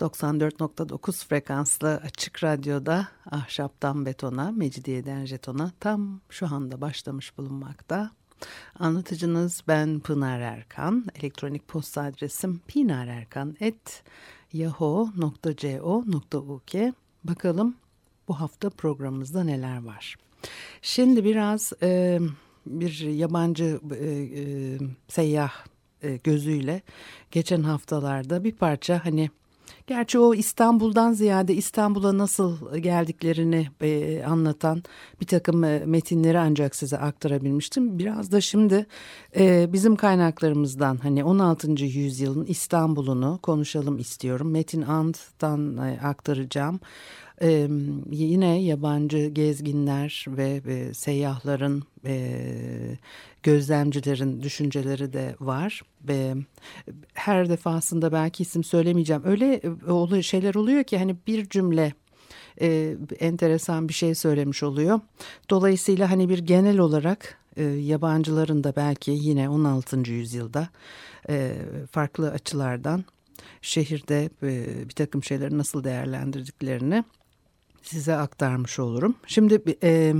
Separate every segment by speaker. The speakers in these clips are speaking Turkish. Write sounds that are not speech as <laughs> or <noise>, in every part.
Speaker 1: 94.9 frekanslı açık radyoda ahşaptan betona, mecidiyeden jetona tam şu anda başlamış bulunmakta. Anlatıcınız ben Pınar Erkan. Elektronik posta adresim pinarerkan.yahoo.co.uk Bakalım bu hafta programımızda neler var. Şimdi biraz e, bir yabancı e, e, seyyah e, gözüyle geçen haftalarda bir parça hani Gerçi o İstanbul'dan ziyade İstanbul'a nasıl geldiklerini e, anlatan bir takım e, metinleri ancak size aktarabilmiştim. Biraz da şimdi e, bizim kaynaklarımızdan hani 16. yüzyılın İstanbul'unu konuşalım istiyorum. Metin Ant'tan e, aktaracağım. Yine yabancı gezginler ve e, seyyahların e, gözlemcilerin düşünceleri de var ve her defasında belki isim söylemeyeceğim öyle oluyor şeyler oluyor ki hani bir cümle e, enteresan bir şey söylemiş oluyor dolayısıyla hani bir genel olarak e, yabancıların da belki yine 16. yüzyılda e, farklı açılardan şehirde e, bir takım şeyleri nasıl değerlendirdiklerini size aktarmış olurum. Şimdi e,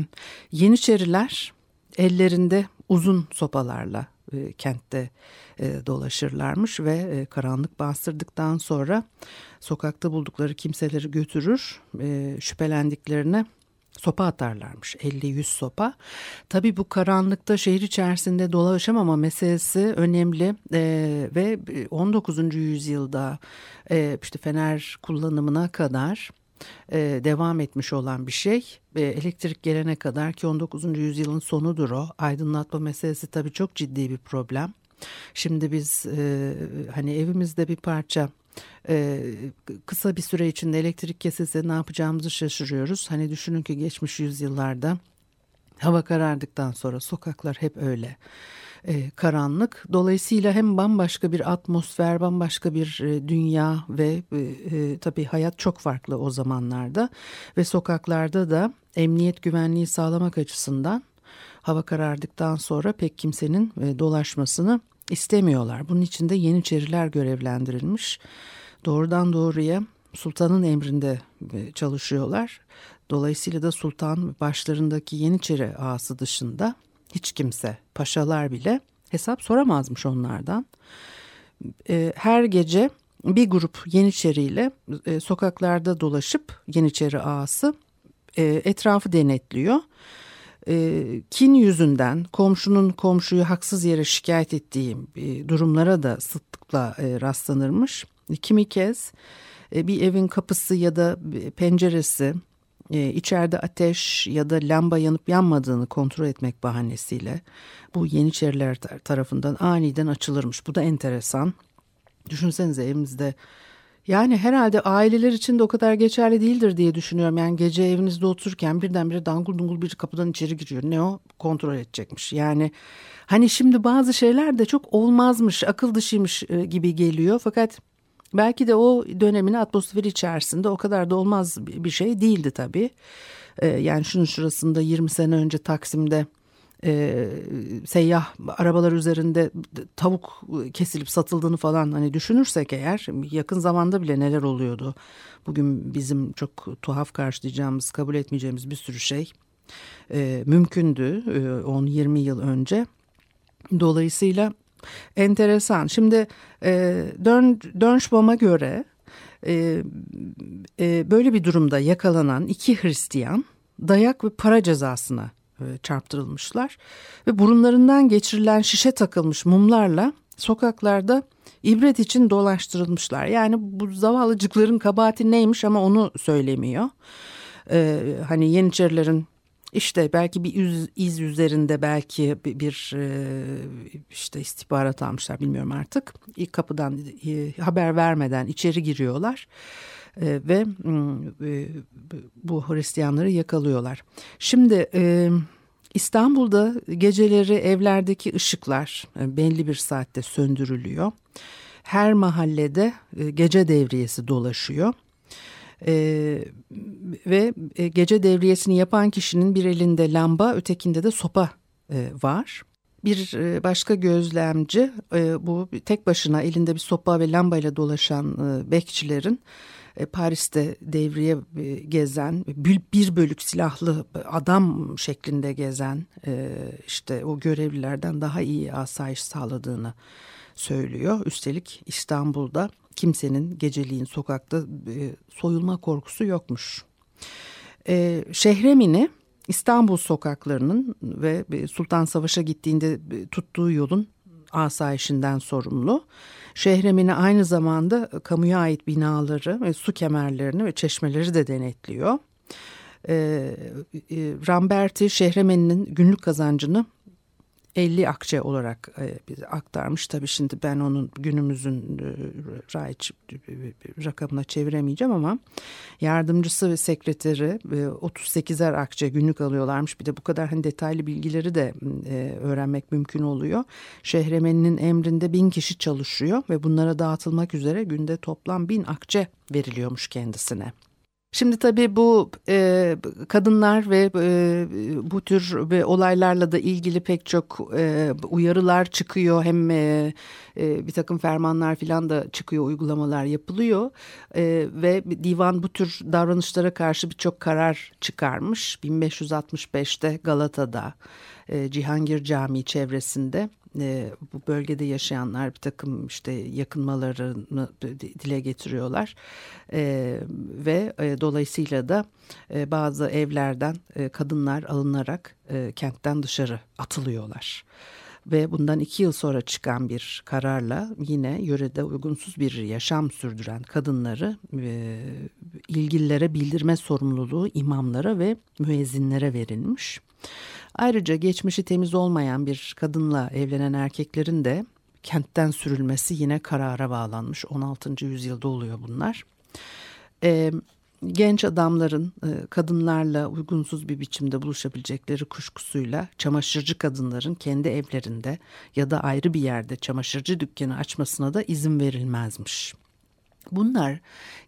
Speaker 1: Yeniçeriler ellerinde uzun sopalarla e, kentte e, dolaşırlarmış ve e, karanlık bastırdıktan sonra sokakta buldukları kimseleri götürür e, şüphelendiklerine sopa atarlarmış 50-100 sopa. Tabi bu karanlıkta şehir içerisinde dolaşamama meselesi önemli e, ve 19. yüzyılda e, işte fener kullanımına kadar e, devam etmiş olan bir şey. E, elektrik gelene kadar ki 19. yüzyılın sonudur o. Aydınlatma meselesi tabii çok ciddi bir problem. Şimdi biz e, hani evimizde bir parça e, kısa bir süre içinde elektrik kesilse ne yapacağımızı şaşırıyoruz. Hani düşünün ki geçmiş yüzyıllarda hava karardıktan sonra sokaklar hep öyle e, karanlık. Dolayısıyla hem bambaşka bir atmosfer, bambaşka bir e, dünya ve e, tabii hayat çok farklı o zamanlarda. Ve sokaklarda da emniyet güvenliği sağlamak açısından hava karardıktan sonra pek kimsenin dolaşmasını istemiyorlar. Bunun için de Yeniçeriler görevlendirilmiş. Doğrudan doğruya sultanın emrinde çalışıyorlar. Dolayısıyla da sultan başlarındaki Yeniçeri ağası dışında hiç kimse, paşalar bile hesap soramazmış onlardan. E, her gece bir grup Yeniçeri ile e, sokaklarda dolaşıp Yeniçeri ağası e, etrafı denetliyor. kin yüzünden komşunun komşuyu haksız yere şikayet ettiği durumlara da sıklıkla rastlanırmış. Kimi kez bir evin kapısı ya da penceresi e, içeride ateş ya da lamba yanıp yanmadığını kontrol etmek bahanesiyle bu Yeniçeriler tarafından aniden açılırmış. Bu da enteresan. Düşünsenize evimizde yani herhalde aileler için de o kadar geçerli değildir diye düşünüyorum. Yani gece evinizde otururken birdenbire dangul dungul bir kapıdan içeri giriyor. Ne o? Kontrol edecekmiş. Yani hani şimdi bazı şeyler de çok olmazmış, akıl dışıymış e, gibi geliyor. Fakat Belki de o dönemin atmosferi içerisinde o kadar da olmaz bir şey değildi tabii. Ee, yani şunun şurasında 20 sene önce Taksim'de e, seyyah arabalar üzerinde tavuk kesilip satıldığını falan hani düşünürsek eğer yakın zamanda bile neler oluyordu. Bugün bizim çok tuhaf karşılayacağımız kabul etmeyeceğimiz bir sürü şey e, mümkündü e, 10-20 yıl önce. Dolayısıyla Enteresan. Şimdi e, Dön, Dönşbom'a göre e, e, böyle bir durumda yakalanan iki Hristiyan dayak ve para cezasına e, çarptırılmışlar. Ve burunlarından geçirilen şişe takılmış mumlarla sokaklarda ibret için dolaştırılmışlar. Yani bu zavallıcıkların kabahati neymiş ama onu söylemiyor. Ee, hani Yeniçerilerin işte belki bir iz, iz üzerinde belki bir, bir e, işte istihbarat almışlar bilmiyorum artık. İlk kapıdan e, haber vermeden içeri giriyorlar. e, ve bu Hristiyanları yakalıyorlar. Şimdi İstanbul'da geceleri evlerdeki ışıklar belli bir saatte söndürülüyor. Her mahallede gece devriyesi dolaşıyor. Ee, ve e, gece devriyesini yapan kişinin bir elinde lamba ötekinde de sopa e, var. Bir e, başka gözlemci e, bu tek başına elinde bir sopa ve lambayla dolaşan e, bekçilerin Paris'te devriye gezen bir bölük silahlı adam şeklinde gezen işte o görevlilerden daha iyi asayiş sağladığını söylüyor. Üstelik İstanbul'da kimsenin geceliğin sokakta soyulma korkusu yokmuş. Şehremini İstanbul sokaklarının ve Sultan Savaş'a gittiğinde tuttuğu yolun asayişinden sorumlu. Şehremini aynı zamanda kamuya ait binaları ve su kemerlerini ve çeşmeleri de denetliyor. Ee, Ramberti Şehremen'in günlük kazancını 50 akçe olarak e, bize aktarmış. Tabii şimdi ben onun günümüzün e, raiç e, rakamına çeviremeyeceğim ama yardımcısı ve sekreteri e, 38'er akçe günlük alıyorlarmış. Bir de bu kadar hani detaylı bilgileri de e, öğrenmek mümkün oluyor. Şehremeninin emrinde bin kişi çalışıyor ve bunlara dağıtılmak üzere günde toplam bin akçe veriliyormuş kendisine. Şimdi tabii bu e, kadınlar ve e, bu tür ve olaylarla da ilgili pek çok e, uyarılar çıkıyor. Hem e, e, bir takım fermanlar falan da çıkıyor, uygulamalar yapılıyor. E, ve divan bu tür davranışlara karşı birçok karar çıkarmış. 1565'te Galata'da e, Cihangir Camii çevresinde e, bu bölgede yaşayanlar bir takım işte yakınmalarını dile getiriyorlar e, ve dolayısıyla da bazı evlerden kadınlar alınarak kentten dışarı atılıyorlar. Ve bundan iki yıl sonra çıkan bir kararla yine yörede uygunsuz bir yaşam sürdüren kadınları e, ilgililere bildirme sorumluluğu imamlara ve müezzinlere verilmiş. Ayrıca geçmişi temiz olmayan bir kadınla evlenen erkeklerin de kentten sürülmesi yine karara bağlanmış. 16. yüzyılda oluyor bunlar. Ee, genç adamların e, kadınlarla uygunsuz bir biçimde buluşabilecekleri kuşkusuyla çamaşırcı kadınların kendi evlerinde ya da ayrı bir yerde çamaşırcı dükkanı açmasına da izin verilmezmiş. Bunlar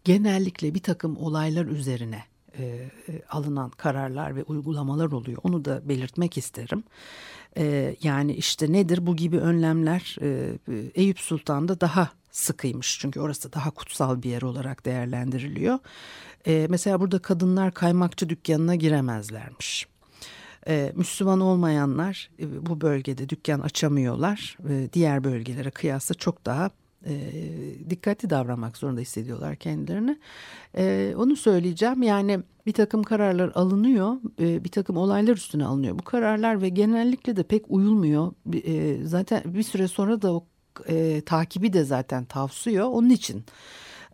Speaker 1: genellikle bir takım olaylar üzerine e, e, alınan kararlar ve uygulamalar oluyor. Onu da belirtmek isterim. E, yani işte nedir bu gibi önlemler e, Eyüp Sultan'da daha sıkıymış. Çünkü orası daha kutsal bir yer olarak değerlendiriliyor. E, mesela burada kadınlar kaymakçı dükkanına giremezlermiş. Ee, Müslüman olmayanlar e, bu bölgede dükkan açamıyorlar. Diğer bölgelere kıyasla çok daha e, dikkatli davranmak zorunda hissediyorlar kendilerini. E, onu söyleyeceğim yani bir takım kararlar alınıyor, e, bir takım olaylar üstüne alınıyor. Bu kararlar ve genellikle de pek uyulmuyor. E, zaten bir süre sonra da o e, takibi de zaten tavsiyor. Onun için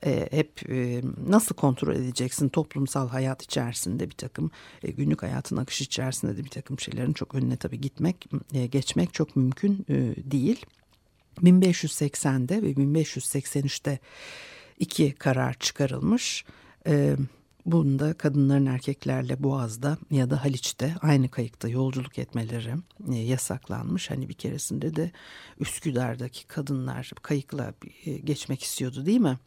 Speaker 1: e, hep e, nasıl kontrol edeceksin toplumsal hayat içerisinde bir takım e, günlük hayatın akışı içerisinde de bir takım şeylerin çok önüne tabii gitmek e, geçmek çok mümkün e, değil. 1580'de ve 1583'te iki karar çıkarılmış. Ee, bunda kadınların erkeklerle Boğaz'da ya da Haliç'te aynı kayıkta yolculuk etmeleri e, yasaklanmış. Hani bir keresinde de Üsküdar'daki kadınlar kayıkla e, geçmek istiyordu değil mi?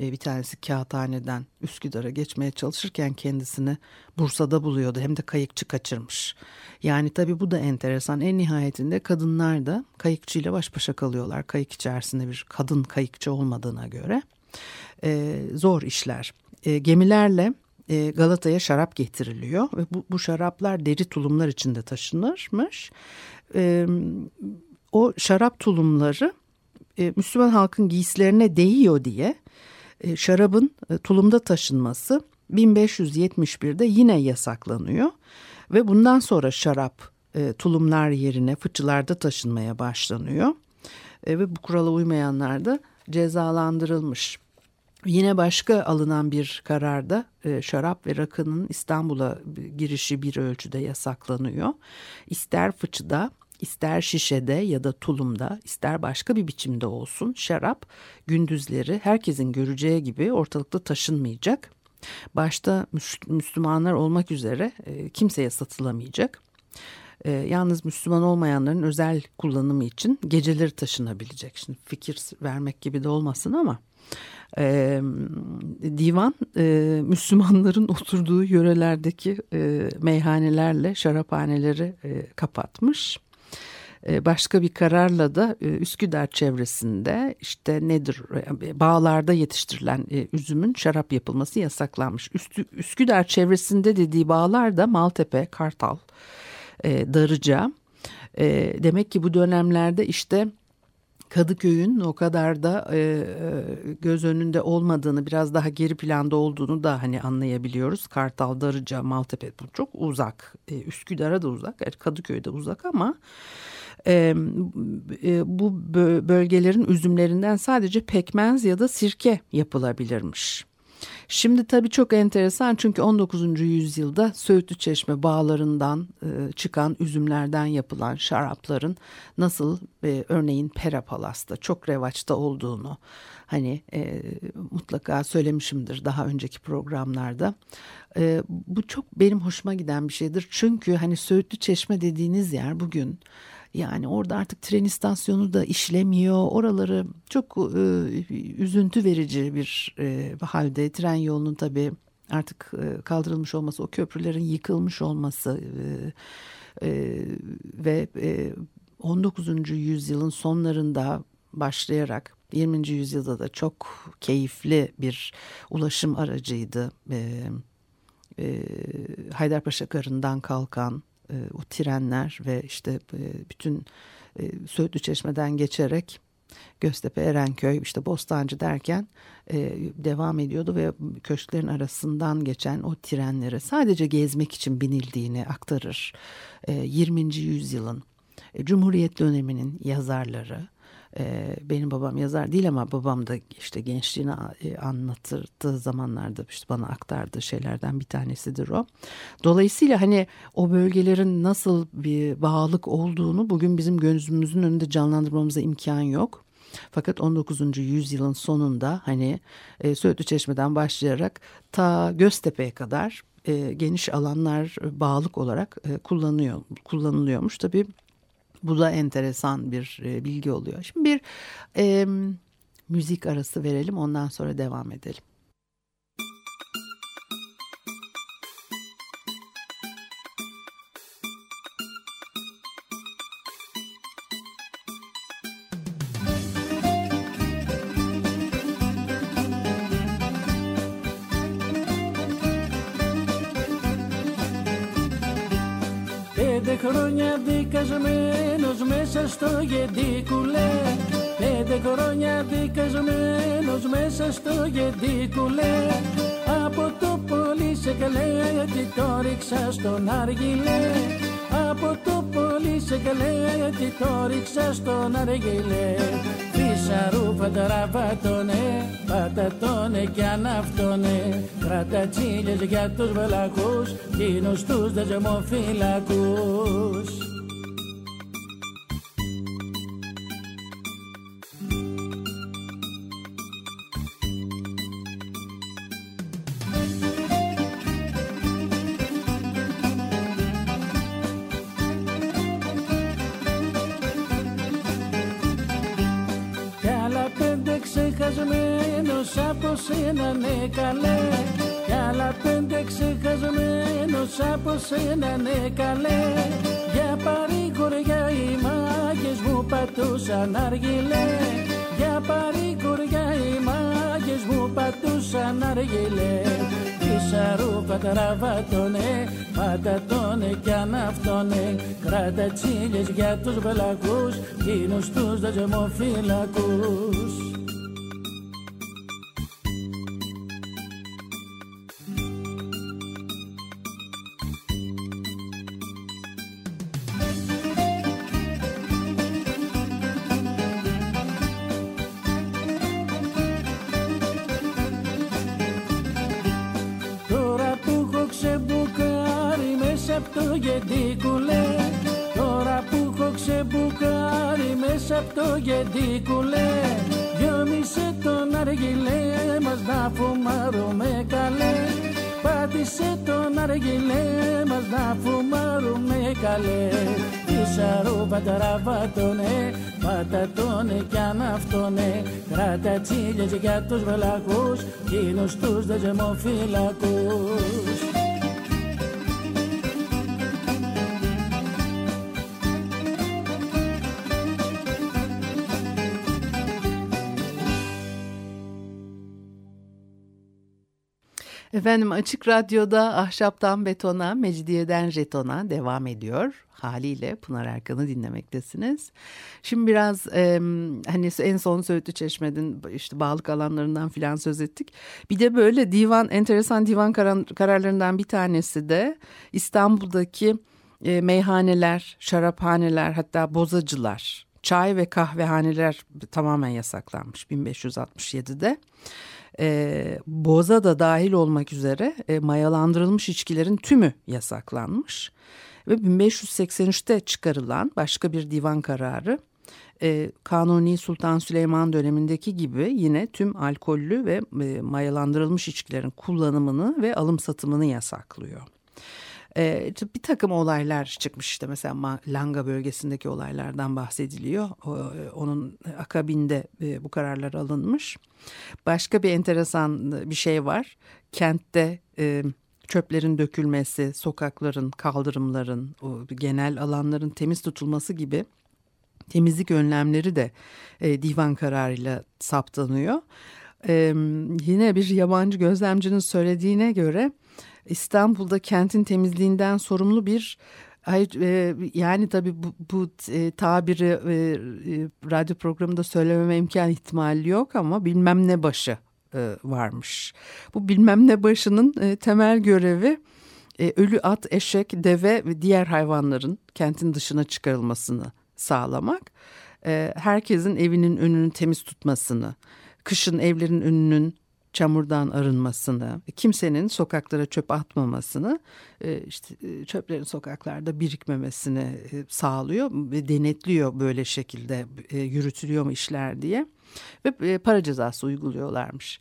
Speaker 1: E, bir tanesi kağıthaneden Üsküdar'a geçmeye çalışırken kendisini Bursa'da buluyordu. Hem de kayıkçı kaçırmış. Yani tabii bu da enteresan. En nihayetinde kadınlar da kayıkçıyla baş başa kalıyorlar. Kayık içerisinde bir kadın kayıkçı olmadığına göre. E, zor işler. E, gemilerle e, Galata'ya şarap getiriliyor ve bu, bu şaraplar deri tulumlar içinde taşınırmış. E, o şarap tulumları e, Müslüman halkın giysilerine değiyor diye şarabın e, tulumda taşınması 1571'de yine yasaklanıyor ve bundan sonra şarap e, tulumlar yerine fıçılarda taşınmaya başlanıyor ve bu kurala uymayanlar da cezalandırılmış. Yine başka alınan bir kararda şarap ve rakının İstanbul'a girişi bir ölçüde yasaklanıyor. İster fıçıda ister şişede ya da tulumda ister başka bir biçimde olsun şarap gündüzleri herkesin göreceği gibi ortalıkta taşınmayacak. Başta Müslümanlar olmak üzere e, kimseye satılamayacak. E, yalnız Müslüman olmayanların özel kullanımı için geceleri taşınabilecek. Şimdi fikir vermek gibi de olmasın ama e, divan Müslümanların <laughs> oturduğu yörelerdeki meyhanelerle şaraphaneleri kapatmış. E, başka bir kararla da e, Üsküdar çevresinde işte nedir e, bağlarda yetiştirilen üzümün şarap yapılması yasaklanmış. Üsküdar çevresinde dediği bağlar da Maltepe, Kartal, Darıca. Demek ki bu dönemlerde işte Kadıköy'ün o kadar da e, göz önünde olmadığını biraz daha geri planda olduğunu da hani anlayabiliyoruz. Kartal, Darıca, Maltepe bu çok uzak. E, Üsküdar'a da uzak. Yani Kadıköy'de uzak ama e, bu bölgelerin üzümlerinden sadece pekmez ya da sirke yapılabilirmiş. Şimdi tabii çok enteresan çünkü 19. yüzyılda Söğütlü Çeşme bağlarından e, çıkan üzümlerden yapılan şarapların nasıl e, örneğin Pera Palas'ta çok revaçta olduğunu hani e, mutlaka söylemişimdir daha önceki programlarda. E, bu çok benim hoşuma giden bir şeydir çünkü hani Söğütlü Çeşme dediğiniz yer bugün yani orada artık tren istasyonu da işlemiyor. Oraları çok e, üzüntü verici bir e, halde. Tren yolunun tabii artık e, kaldırılmış olması, o köprülerin yıkılmış olması e, e, ve e, 19. yüzyılın sonlarında başlayarak 20. yüzyılda da çok keyifli bir ulaşım aracıydı. E, e, Haydarpaşa Karı'ndan kalkan e, o trenler ve işte e, bütün e, Söğütlü Çeşme'den geçerek Göztepe, Erenköy, işte Bostancı derken e, devam ediyordu ve köşklerin arasından geçen o trenlere sadece gezmek için binildiğini aktarır. E, 20. yüzyılın e, Cumhuriyet döneminin yazarları benim babam yazar değil ama babam da işte gençliğini e, anlatırdığı zamanlarda işte bana aktardığı şeylerden bir tanesidir o. Dolayısıyla hani o bölgelerin nasıl bir bağlılık olduğunu bugün bizim gözümüzün önünde canlandırmamıza imkan yok. Fakat 19. yüzyılın sonunda hani e, Söğütlü Çeşme'den başlayarak ta Göztepe'ye kadar e, geniş alanlar bağlık olarak e, kullanıyor kullanılıyormuş. Tabii bu da enteresan bir e, bilgi oluyor. Şimdi bir e, müzik arası verelim ondan sonra devam edelim.
Speaker 2: Πέντε χρόνια δικασμένος μέσα στο γεντίκουλε Πέντε χρόνια δικασμένος μέσα στο γεντίκουλε Από το πολύ σε καλέτη το ρίξα στον αργυλέ Από το πολύ σε καλέτη το ρίξα στον αργυλέ σαρούφα πατραβατώνε, πατατώνε κι αναυτώνε. Κρατατσίλες για τους βλακούς, κοινούς τους δεσμοφυλακούς. Ξεχασμένος από σένα ναι καλέ. Κι άλλα πέντε ξεχασμένος από σένα ναι καλέ. Για παρηγοριά οι μάγες μου πατούσαν αργυλέ. Για παρηγοριά οι μάγες μου πατούσαν αργυλέ. Πίσα ρούχα τραβάτωνε, πατατώνε κι αν αυτόνε. Κράτα τσίλες για τους βλακούς, κοινούς τους δεσμοφυλακούς το γεντίκουλε Τώρα που έχω σ' αυτό γιατί κουλέ. Γιόμισε τον αργυλέ μας να φουμάρουμε καλέ. Πάτησε τον αργυλέ μας να φουμάρουμε καλέ. Φυσαρού παταραβάτωνε πατατώνε κι αν αυτόνε. Κράτα τσίλιες για τους βελακούς Κίνους τους δεσμοφυλακούς
Speaker 1: Efendim Açık Radyo'da Ahşaptan Betona, Mecidiyeden Jeton'a devam ediyor. Haliyle Pınar Erkan'ı dinlemektesiniz. Şimdi biraz e, hani en son Söğütlü Çeşme'nin işte bağlık alanlarından filan söz ettik. Bir de böyle divan enteresan divan karar, kararlarından bir tanesi de İstanbul'daki e, meyhaneler, şaraphaneler hatta bozacılar, çay ve kahvehaneler tamamen yasaklanmış 1567'de e, boza da dahil olmak üzere e, mayalandırılmış içkilerin tümü yasaklanmış. Ve 1583'te çıkarılan başka bir divan kararı e, Kanuni Sultan Süleyman dönemindeki gibi yine tüm alkollü ve e, mayalandırılmış içkilerin kullanımını ve alım satımını yasaklıyor. Ee, bir takım olaylar çıkmış işte mesela Langa bölgesindeki olaylardan bahsediliyor. E, onun akabinde e, bu kararlar alınmış. Başka bir enteresan bir şey var. Kentte e, çöplerin dökülmesi, sokakların, kaldırımların, o genel alanların temiz tutulması gibi temizlik önlemleri de divan kararıyla saptanıyor. yine bir yabancı gözlemcinin söylediğine göre İstanbul'da kentin temizliğinden sorumlu bir Hayır e, yani tabii bu, bu e, tabiri e, e, radyo programında söylememe imkan ihtimali yok ama bilmem ne başı e, varmış. Bu bilmem ne başının e, temel görevi e, ölü at, eşek, deve ve diğer hayvanların kentin dışına çıkarılmasını sağlamak. E, herkesin evinin önünü temiz tutmasını, kışın evlerin önünün çamurdan arınmasını, kimsenin sokaklara çöp atmamasını, e, işte e, çöplerin sokaklarda birikmemesini e, sağlıyor ve denetliyor böyle şekilde yürütülüyor mu işler diye ve para cezası uyguluyorlarmış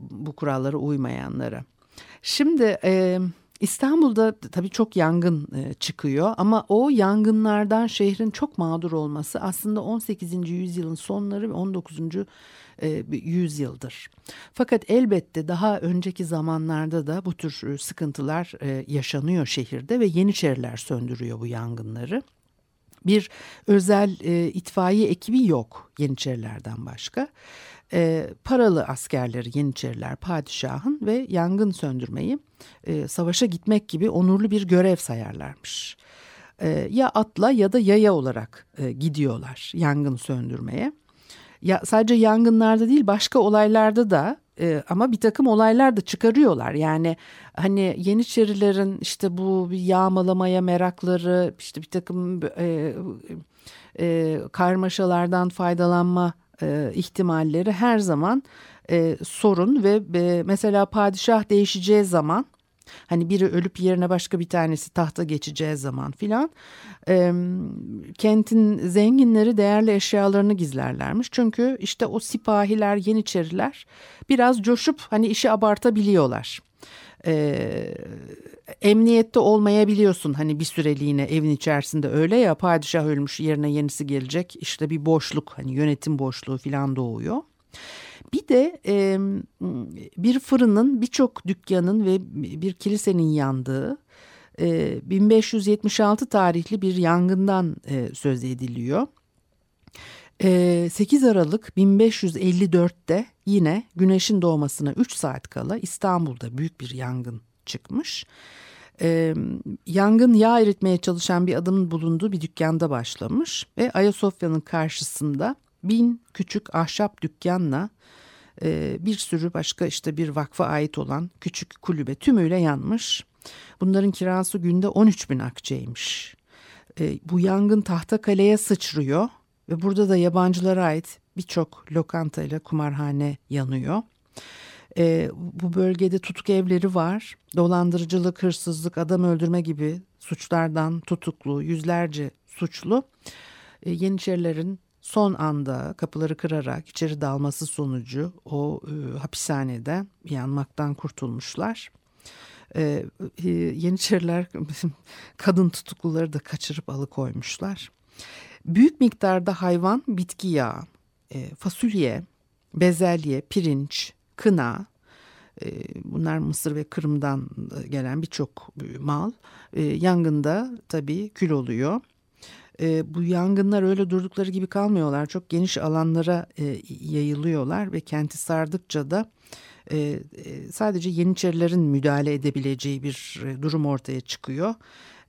Speaker 1: bu kurallara uymayanlara. Şimdi İstanbul'da tabii çok yangın çıkıyor ama o yangınlardan şehrin çok mağdur olması aslında 18. yüzyılın sonları ve 19 e, yüzyıldır. Fakat elbette daha önceki zamanlarda da bu tür e, sıkıntılar e, yaşanıyor şehirde ve Yeniçeriler söndürüyor bu yangınları. Bir özel e, itfaiye ekibi yok Yeniçerilerden başka. E, paralı askerleri Yeniçeriler padişahın ve yangın söndürmeyi e, savaşa gitmek gibi onurlu bir görev sayarlarmış. E, ya atla ya da yaya olarak e, gidiyorlar yangın söndürmeye ya sadece yangınlarda değil başka olaylarda da e, ama bir takım olaylar da çıkarıyorlar. Yani hani Yeniçerilerin işte bu yağmalamaya merakları işte bir takım e, e, karmaşalardan faydalanma e, ihtimalleri her zaman e, sorun ve e, mesela padişah değişeceği zaman Hani biri ölüp yerine başka bir tanesi tahta geçeceği zaman filan e, kentin zenginleri değerli eşyalarını gizlerlermiş. Çünkü işte o sipahiler, yeniçeriler biraz coşup hani işi abartabiliyorlar. Ee, emniyette olmayabiliyorsun hani bir süreliğine evin içerisinde öyle ya padişah ölmüş yerine yenisi gelecek işte bir boşluk hani yönetim boşluğu falan doğuyor. Bir de e, bir fırının birçok dükkanın ve bir kilisenin yandığı e, 1576 tarihli bir yangından e, söz ediliyor. E, 8 Aralık 1554'te yine güneşin doğmasına 3 saat kala İstanbul'da büyük bir yangın çıkmış. E, yangın yağ eritmeye çalışan bir adamın bulunduğu bir dükkanda başlamış ve Ayasofya'nın karşısında bin küçük ahşap dükkanla e, bir sürü başka işte bir vakfa ait olan küçük kulübe tümüyle yanmış. Bunların kirası günde 13 bin akçeymiş. E, bu yangın tahta kaleye sıçrıyor ve burada da yabancılara ait birçok lokanta ile kumarhane yanıyor. E, bu bölgede tutuk evleri var. Dolandırıcılık, hırsızlık, adam öldürme gibi suçlardan tutuklu yüzlerce suçlu e, Yeniçerilerin son anda kapıları kırarak içeri dalması sonucu o e, hapishanede yanmaktan kurtulmuşlar. E, e, Yeniçeriler <laughs> kadın tutukluları da kaçırıp alıkoymuşlar. Büyük miktarda hayvan, bitki yağı, e, fasulye, bezelye, pirinç, kına, e, bunlar Mısır ve Kırım'dan gelen birçok mal e, yangında tabii kül oluyor. E, bu yangınlar öyle durdukları gibi kalmıyorlar. Çok geniş alanlara e, yayılıyorlar ve kenti sardıkça da e, e, sadece Yeniçerilerin müdahale edebileceği bir e, durum ortaya çıkıyor.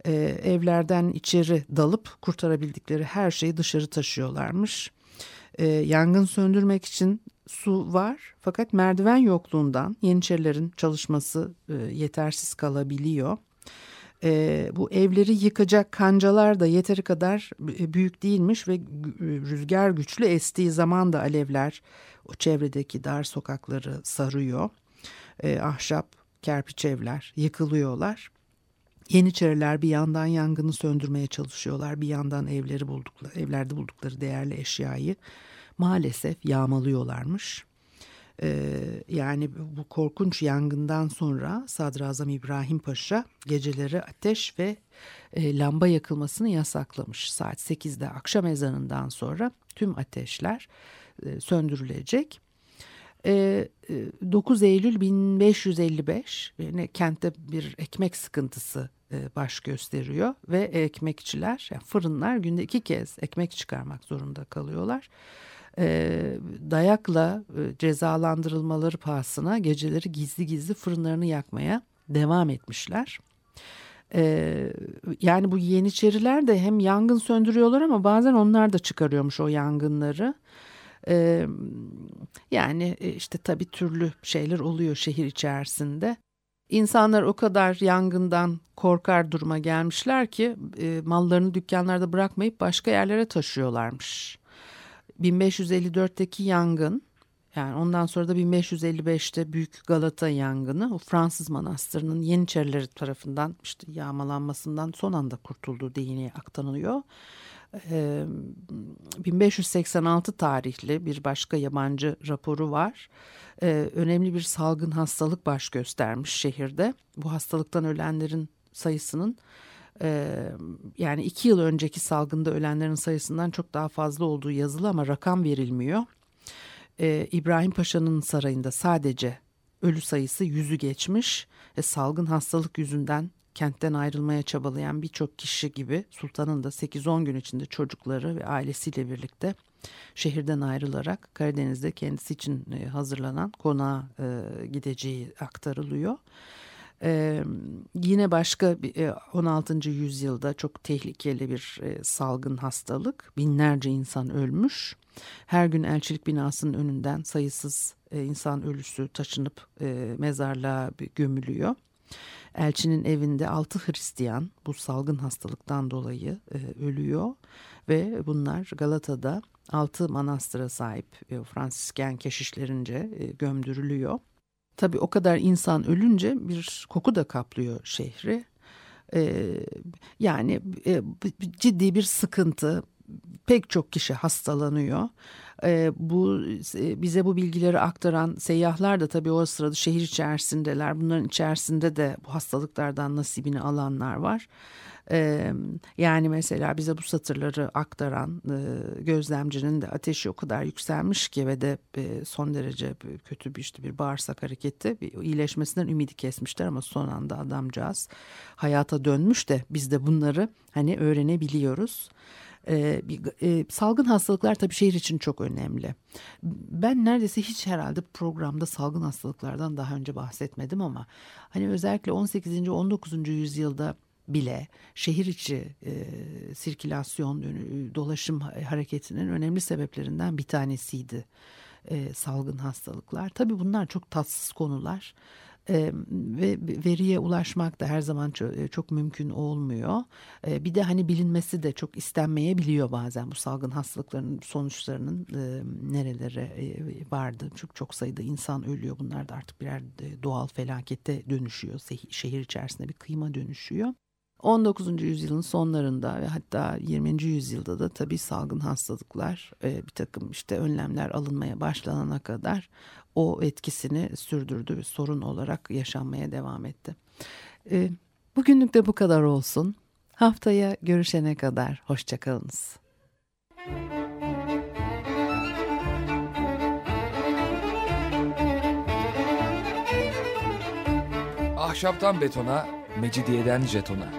Speaker 1: E, evlerden içeri dalıp kurtarabildikleri her şeyi dışarı taşıyorlarmış. E, yangın söndürmek için su var fakat merdiven yokluğundan Yeniçerilerin çalışması e, yetersiz kalabiliyor e, bu evleri yıkacak kancalar da yeteri kadar e, büyük değilmiş ve rüzgar güçlü estiği zaman da alevler o çevredeki dar sokakları sarıyor. E, ahşap, kerpiç evler yıkılıyorlar. Yeniçeriler bir yandan yangını söndürmeye çalışıyorlar. Bir yandan evleri buldukları, evlerde buldukları değerli eşyayı maalesef yağmalıyorlarmış. Ee, yani bu korkunç yangından sonra Sadrazam İbrahim Paşa geceleri ateş ve e, lamba yakılmasını yasaklamış. Saat 8'de akşam ezanından sonra tüm ateşler e, söndürülecek. 9 e, Eylül 1555 yine kentte bir ekmek sıkıntısı baş gösteriyor ve ekmekçiler yani fırınlar günde iki kez ekmek çıkarmak zorunda kalıyorlar e, dayakla e, cezalandırılmaları pahasına geceleri gizli gizli fırınlarını yakmaya devam etmişler. E, yani bu yeniçeriler de hem yangın söndürüyorlar ama bazen onlar da çıkarıyormuş o yangınları. E, yani e, işte tabii türlü şeyler oluyor şehir içerisinde. İnsanlar o kadar yangından korkar duruma gelmişler ki e, mallarını dükkanlarda bırakmayıp başka yerlere taşıyorlarmış. 1554'teki yangın yani ondan sonra da 1555'te Büyük Galata yangını o Fransız manastırının Yeniçerileri tarafından işte yağmalanmasından son anda kurtulduğu dini aktarılıyor. Ee, 1586 tarihli bir başka yabancı raporu var. Ee, önemli bir salgın hastalık baş göstermiş şehirde. Bu hastalıktan ölenlerin sayısının yani iki yıl önceki salgında ölenlerin sayısından çok daha fazla olduğu yazılı ama rakam verilmiyor. Ee, İbrahim Paşa'nın sarayında sadece ölü sayısı yüzü geçmiş ve salgın hastalık yüzünden kentten ayrılmaya çabalayan birçok kişi gibi sultanın da 8-10 gün içinde çocukları ve ailesiyle birlikte şehirden ayrılarak Karadeniz'de kendisi için hazırlanan konağa gideceği aktarılıyor. Ee, yine başka 16. yüzyılda çok tehlikeli bir salgın hastalık. Binlerce insan ölmüş. Her gün elçilik binasının önünden sayısız insan ölüsü taşınıp mezarlığa gömülüyor. Elçinin evinde altı Hristiyan bu salgın hastalıktan dolayı ölüyor ve bunlar Galata'da altı manastıra sahip Fransisken keşişlerince gömdürülüyor. Tabii o kadar insan ölünce bir koku da kaplıyor şehri. Ee, yani e, ciddi bir sıkıntı. Pek çok kişi hastalanıyor. Ee, bu e, bize bu bilgileri aktaran seyyahlar da tabii o sırada şehir içerisindeler. Bunların içerisinde de bu hastalıklardan nasibini alanlar var. Ee, yani mesela bize bu satırları aktaran e, gözlemcinin de ateşi o kadar yükselmiş ki ve de e, son derece kötü bir işte bir bağırsak hareketi bir iyileşmesinden ümidi kesmişler ama son anda adamcağız hayata dönmüş de biz de bunları hani öğrenebiliyoruz. Ee, bir, e, salgın hastalıklar tabii şehir için çok önemli. Ben neredeyse hiç herhalde programda salgın hastalıklardan daha önce bahsetmedim ama hani özellikle 18. 19. yüzyılda bile şehir içi e, sirkülasyon, dolaşım hareketinin önemli sebeplerinden bir tanesiydi e, salgın hastalıklar. Tabii bunlar çok tatsız konular e, ve veriye ulaşmak da her zaman çok, e, çok mümkün olmuyor. E, bir de hani bilinmesi de çok istenmeyebiliyor bazen bu salgın hastalıkların sonuçlarının e, nerelere e, vardı. Çok çok sayıda insan ölüyor. Bunlar da artık birer doğal felakete dönüşüyor. Şehir içerisinde bir kıyma dönüşüyor. 19. yüzyılın sonlarında ve hatta 20. yüzyılda da tabii salgın hastalıklar e, bir takım işte önlemler alınmaya başlanana kadar o etkisini sürdürdü ve sorun olarak yaşanmaya devam etti. E, bugünlük de bu kadar olsun. Haftaya görüşene kadar hoşçakalınız.
Speaker 3: Ahşaptan betona, mecidiyeden jetona.